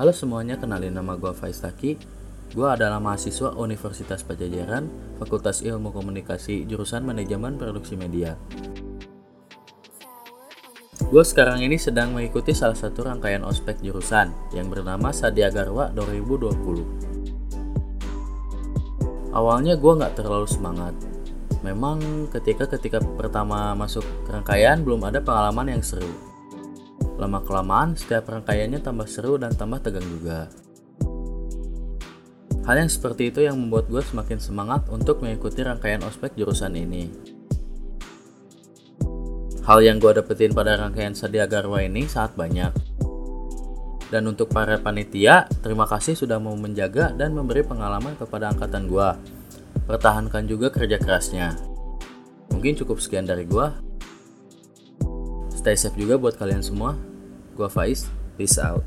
Halo semuanya, kenalin nama gue Faiz Taki. Gue adalah mahasiswa Universitas Pajajaran, Fakultas Ilmu Komunikasi, jurusan Manajemen Produksi Media. Gue sekarang ini sedang mengikuti salah satu rangkaian ospek jurusan yang bernama Sadia Garwa 2020. Awalnya gue nggak terlalu semangat. Memang ketika ketika pertama masuk rangkaian belum ada pengalaman yang seru. Lama kelamaan setiap rangkaiannya tambah seru dan tambah tegang juga. Hal yang seperti itu yang membuat gue semakin semangat untuk mengikuti rangkaian ospek jurusan ini. Hal yang gue dapetin pada rangkaian Sadia Garwa ini sangat banyak. Dan untuk para panitia, terima kasih sudah mau menjaga dan memberi pengalaman kepada angkatan gue. Pertahankan juga kerja kerasnya. Mungkin cukup sekian dari gue. Stay safe juga buat kalian semua. Gua Faiz, peace out.